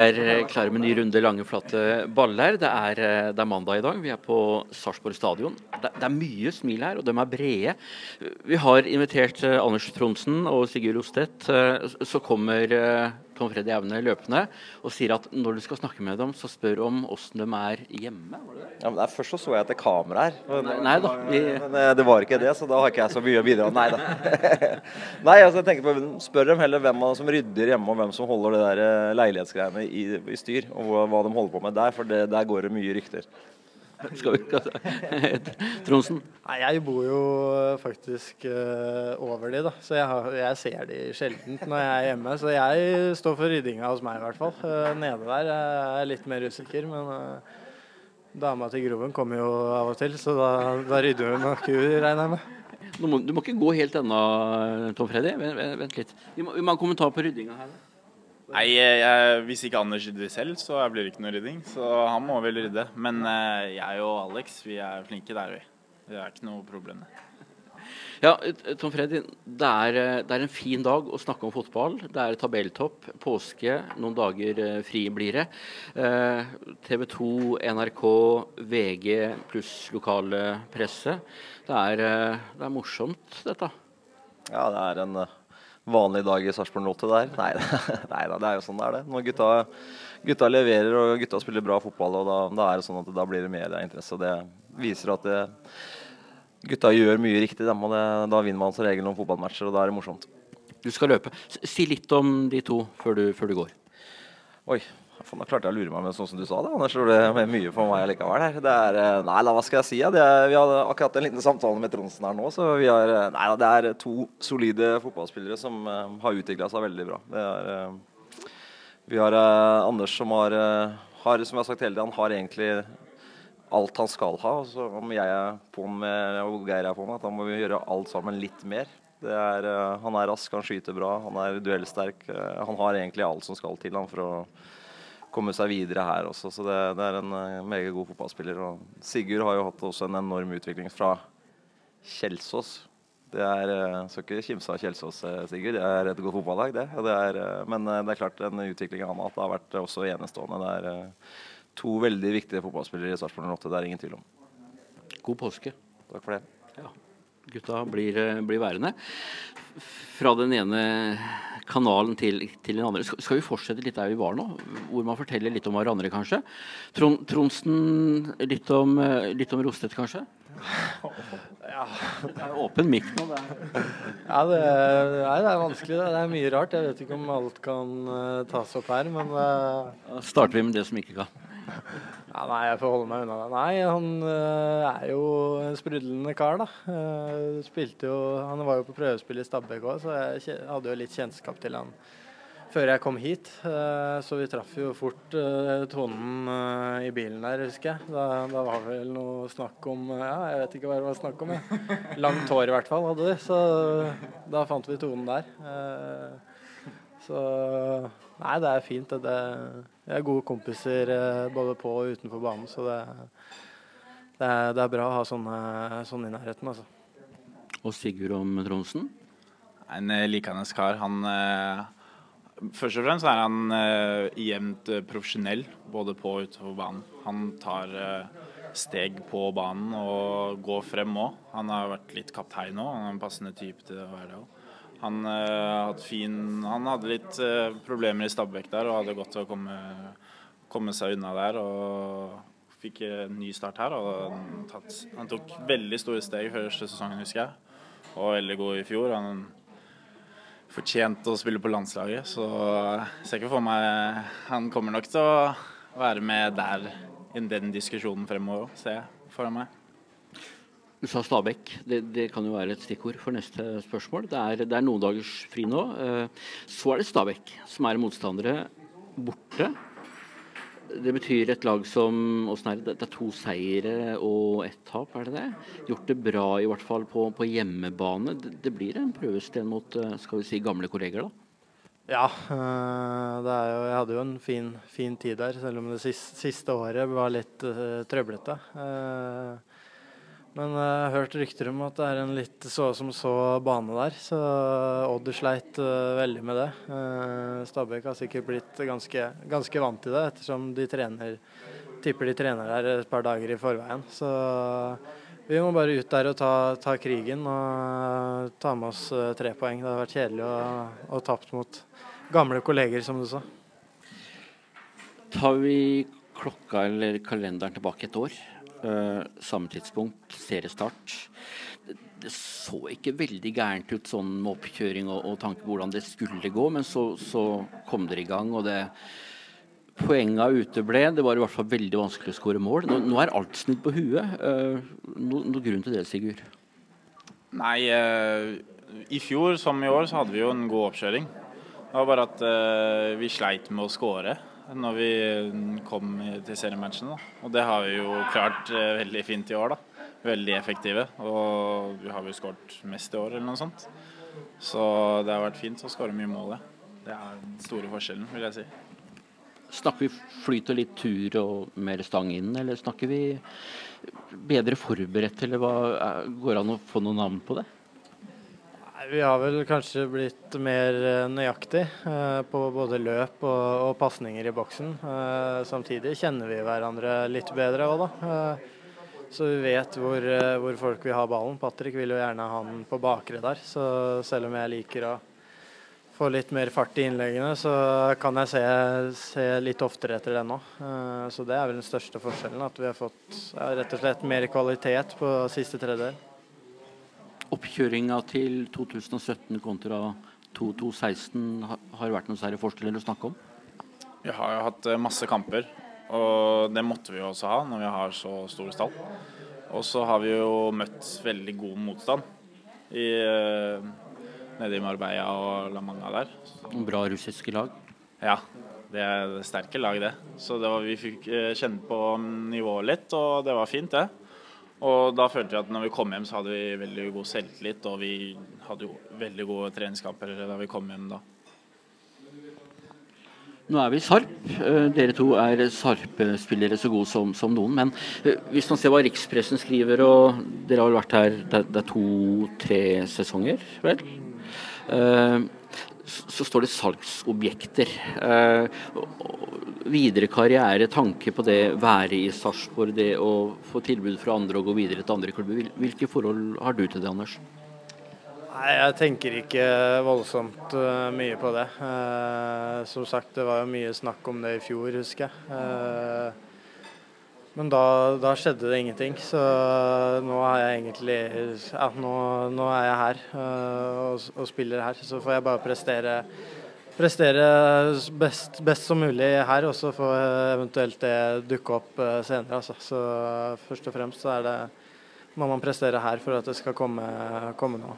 er eh, klare med ny runde lange, flate baller. Det er, eh, det er, mandag i dag. Vi er på Sarpsborg stadion. Det, det, er mye smil her, og de er brede. Vi har invitert eh, Anders Tronsen og Sigurd Ostedt. Så kommer Tom Freddy Aune løpende og sier at når du skal snakke med dem, så spør om åssen de er hjemme. Det? Ja, men Først så så jeg etter er kamera her. Men, nei, nei, da. Vi... Men eh, det var ikke det, så da har ikke jeg så mye å bidra Nei da. nei, altså jeg tenker på, Spør dem heller hvem som rydder hjemme, og hvem som holder det der eh, leilighetsgreiene i, i styr. Og hva, hva, de holder på med der, for det, der går det mye rykter. Skal vi Tronsen? Nei, jeg bor jo faktisk uh, over de, da. Så jeg, har, jeg ser de sjelden når jeg er hjemme. Så jeg står for ryddinga hos meg, i hvert fall. Uh, nede der er jeg litt mer usikker, men uh, dama til Groven kommer jo av og til, så da, da rydder hun nok hun, regner jeg med. Må, du må ikke gå helt ennå, Tom Freddy. Vent, vent litt. Vi må, vi må ha en kommentar på ryddinga her. Da. Nei, jeg, Hvis ikke Anders rydder selv, så blir det ikke noe rydding. Så han må vel rydde. Men eh, jeg og Alex vi er flinke der, vi. Det er ikke noe problem. Ja, Tom Freddy, det er, eh, det er, en fin dag å snakke om fotball. Det er tabelltopp, påske, noen dager eh, fri blir det. TV 2, NRK, VG pluss lokale presse. Det er, det er morsomt, dette. Ja, det er en vanlig dag i Sarpsborg 08 der. Nei, nei da, det er jo sånn det er det. Når gutta, gutta, leverer og gutta spiller bra fotball, og da, da, er det sånn at da blir det medieinteresse. Det viser at det, gutta gjør mye riktig. og det, da vinner man som regel noen fotballmatcher, og da er det morsomt. Du skal løpe. Si litt om de to før du, før du går. Oi, Faen, da klarte jeg å lure meg med sånn som du sa det. Anders tror det er mye for meg likevel. Her. Det er, nei nei, hva skal jeg si? Ja? Er, vi hadde akkurat en liten samtale med Tronsen her nå. Så vi har, Nei da, det er to solide fotballspillere som uh, har utvikla seg veldig bra. Er, uh, vi har Anders som har, har, som jeg har sagt hele tiden, han har egentlig alt han skal ha. Så om jeg er på med, og Geir er på med, da må vi gjøre alt sammen litt mer. Er, han er rask, han skyter bra, han er duellsterk. han har egentlig alt som skal til han for å komme seg videre her også. Så det, det er en uh, meget god fotballspiller. Og Sigurd har jo hatt også en enorm utvikling fra Kjelsås. Det er, uh, Skal ikke kimse av Kjelsås, uh, Sigurd. Det er et godt fotballag, det. det er, men det er klart den utviklingen han har hatt, har vært også enestående. Det er to veldig viktige fotballspillere i Sarpsborg 08. Det er ingen tvil om. God påske. Takk for det. Ja. Gutta blir, blir værende. Fra den ene kanalen til, til den andre. Skal, vi fortsette litt der vi var nå? Hvor man forteller litt om hverandre, kanskje? Trond, Tronsen, litt om, eh, litt om Rostedt, kanskje? Ja. Det er åpen mikk nå. Det er. Ja, det er, nei, det er vanskelig. Det er mye rart. Jeg vet ikke om alt kan uh, tas opp her, men uh, Da starter vi med det som ikke kan. Ja, nei, jeg får holde meg unna det. Nei, han uh, er jo en sprudlende kar, da. Spilte jo Han var jo på prøvespill i Stabæk òg, så jeg hadde jo litt kjennskap til han før jeg kom hit. Uh, så vi traff jo fort tonen i bilen der, husker jeg. Da, da var vel noe snakk om Ja, jeg vet ikke hva det var snakk om, jeg. Langt hår i hvert fall hadde vi, så da fant vi tonen der. så Nei, det er fint. Det, det er gode kompiser eh, både på og utenfor banen, så det, det, er, det er, bra å ha sånne, sånne i nærheten. Altså. Og Sigurd om Tronsen? En eh, likende kar. Han eh, Først og fremst er han jevnt profesjonell både på og utenfor banen. Han tar steg på banen og går frem òg. Han har vært litt kaptein òg, han er en passende type til å være det òg. Han, uh, fin, han, hadde litt uh, problemer i Stabæk der og hadde godt til å komme, komme, seg unna der. og Fikk en ny start her. og han, tatt, han tok veldig store steg første sesongen, husker jeg. Og veldig god i fjor. Han fortjente å spille på landslaget, så jeg ser ikke for meg Han kommer nok til å være med der i den diskusjonen fremover òg, ser jeg for meg. Du sa Stabæk. Det, det, kan jo være et stikkord for neste spørsmål. Det er, det er noen dagers fri nå. Eh, så er det Stabæk, som er motstandere borte. Det betyr et lag som er det? det er to seire og ett tap, er det det? Gjort det bra i hvert fall på, på hjemmebane. Det, det, blir en prøvesten mot eh, skal vi si, gamle kolleger, da? Ja, eh, jo, jeg hadde jo en fin, fin, tid der, selv om det siste, siste året var litt uh, trøblete. Uh, Men jeg har hørt rykter om at det er en litt så som så bane der, så Odd sleit uh, veldig med det. Uh, Stabæk har sikkert blitt ganske, ganske, vant til det, ettersom de trener tipper de trener der et par dager i forveien. Så vi må bare ut der og ta, ta krigen og ta med oss tre poeng. Det har vært kjedelig å, å tapt mot gamle kolleger, som du sa. Tar vi klokka eller kalenderen tilbake et år, samme tidspunkt, seriestart. Det, så ikke veldig gærent ut sånn med oppkjøring og, og tanke på hvordan det skulle gå, men så, så kom dere i gang. og det Poenga uteble. Det var i hvert fall veldig vanskelig å skåre mål. Nå, nå, er alt snudd på huet. Noen no, noe grunn til det, Sigurd? Nei, uh, i fjor som i år så hadde vi jo en god oppkjøring. Det var bare at vi sleit med å skåre når vi kom til seriematchene. Og det har vi jo klart eh, veldig fint i år. da. Veldig effektive. Og vi har jo skåret mest i år, eller noe sånt. Så det har vært fint å skåre mye mål. Det er den store forskjellen, vil jeg si. Snakker vi flyt og litt tur og mer stang inn, eller snakker vi bedre forberedt, eller hva, går det an å få noe navn på det? Vi har vel kanskje blitt mer eh, nøyaktig eh, på både løp og, og pasninger i boksen. Eh, samtidig kjenner vi hverandre litt bedre òg, da. Så vi vet hvor, hvor, folk vil ha ballen. Patrick vil jo gjerne ha den på bakre der. Så selv om jeg liker å få litt mer fart i innleggene, så kan jeg se, se litt oftere etter det nå. Så det er vel den største forskjellen. At vi har fått rett og slett mer kvalitet på siste tredjedel oppkjøringa til 2017 kontra 2016 har vært noen særlig forskjeller å snakke om? Vi har jo hatt eh, masse kamper, og det måtte vi jo også ha når vi har så stor stall. Og så har vi jo møtt veldig god motstand i, eh, nede i Marbella og La Manga der. Bra russiske lag? Ja, det er sterke lag, det. Så det var, vi fikk eh, kjenne på nivået litt, og det var fint, det. Og da følte vi at når vi kom hjem, så hadde vi veldig god selvtillit, og vi hadde jo veldig gode treningskamper da vi kom hjem da. Nå er vi i Sarp. Eh, dere to er Sarp-spillere så gode som, som, noen. Men eh, hvis man ser hva rikspressen skriver, og dere har vel vært her det, er to-tre sesonger, vel? Så står det salgsobjekter. Uh, videre karriere, tanke på det, være i Sarpsborg, det å få tilbud fra andre og gå videre til andre klubber. Hvilke forhold har du til det, Anders? Nei, Jeg tenker ikke voldsomt uh, mye på det. Uh, som sagt, det var jo mye snakk om det i fjor, husker jeg. Men da, da, skjedde det ingenting. Så nå er jeg egentlig Ja, nå, nå er jeg her og, og, spiller her. Så får jeg bare prestere prestere best, best, som mulig her, og så får eventuelt det dukke opp eh, senere. Altså. Så først og fremst så det, må man prestere her for at det skal komme, komme noe.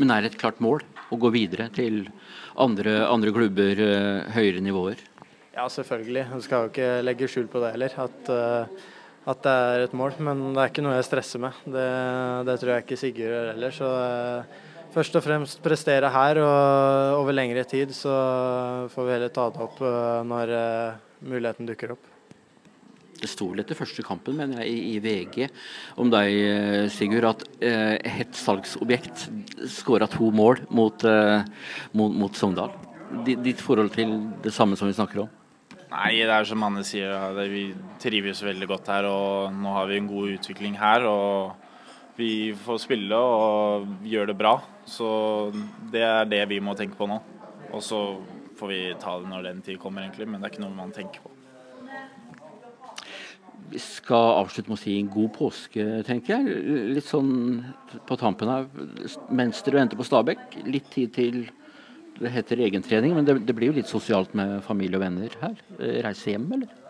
Men er det et klart mål å gå videre til andre, andre klubber, eh, høyere nivåer? Ja, selvfølgelig. Du skal jo ikke legge skjul på det heller. At, eh, at, det er et mål. Men det er ikke noe jeg stresser med. Det, det tror jeg ikke Sigurd gjør heller. Så først og fremst prestere her, og over lengre tid så får vi heller ta det opp eh, når eh, muligheten dukker opp. Det sto vel etter første kampen mener jeg, i, VG om deg, eh, Sigurd, at eh, et salgsobjekt skåra to mål mot, eh, mot, mot Sogndal. Ditt forhold til det samme som vi snakker om? Nei, det er som Anne sier, vi trives veldig godt her. og Nå har vi en god utvikling her. og vi får spille og gjøre det bra. Så det er det vi må tenke på nå. Og så får vi ta det når den tid kommer, egentlig. Men det er ikke noe man tenker på. Vi skal avslutte med å si en god påske, tenker jeg. Litt sånn på tampen her, mens dere venter på Stabæk. Litt tid til det heter egentrening, men det, det blir jo litt sosialt med familie og venner her. Reise hjem, eller?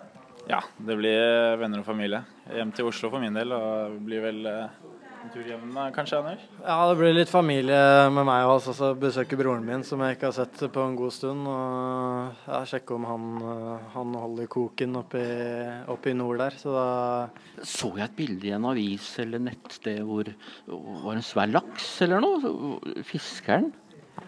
Ja, det blir venner og familie. Hjem til Oslo for min del. Og det blir vel eh, en tur hjem kanskje, Anders? Ja, det blir litt familie med meg også. Altså, besøke broren min, som jeg ikke har sett på en god stund. Og ja, sjekke om han, han holder koken oppe i, oppe i nord der. Så da Så jeg et bilde i en avis eller nettsted hvor det var en svær laks eller noe? Fiskeren?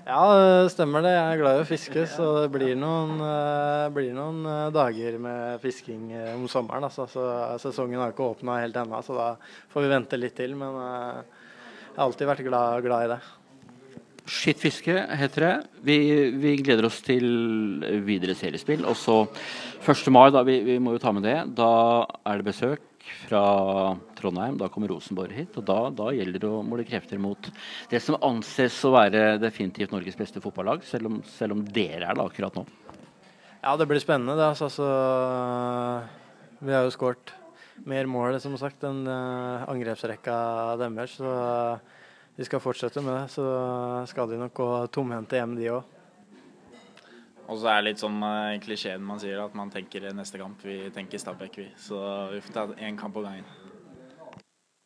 Ja, det stemmer det. Jeg er glad i å fiske, så det blir noen, eh, blir noen eh, dager med fisking eh, om sommeren. Altså. Så sesongen har ikke åpna helt ennå, så da får vi vente litt til. Men jeg har alltid vært glad, glad i det. Skitt fiske heter det. Vi, vi, gleder oss til videre seriespill. Og så 1. mai, da, vi, vi, må jo ta med det. Da er det besøk fra Trondheim. Da kommer Rosenborg hit. Og da, da gjelder det å måle krefter mot det som anses å være definitivt Norges beste fotballag, selv om, selv om dere er det akkurat nå. Ja, det blir spennende. Det, altså, så, vi har jo skåret mer mål som sagt, enn uh, angrepsrekka deres. Så de skal fortsette med det. Så skal de nok gå tomhendte hjem, de òg. Og så er det litt sånn uh, klisjeen man sier, at man tenker neste kamp. Vi tenker Stabæk, vi. Så vi får ta én kamp på gangen.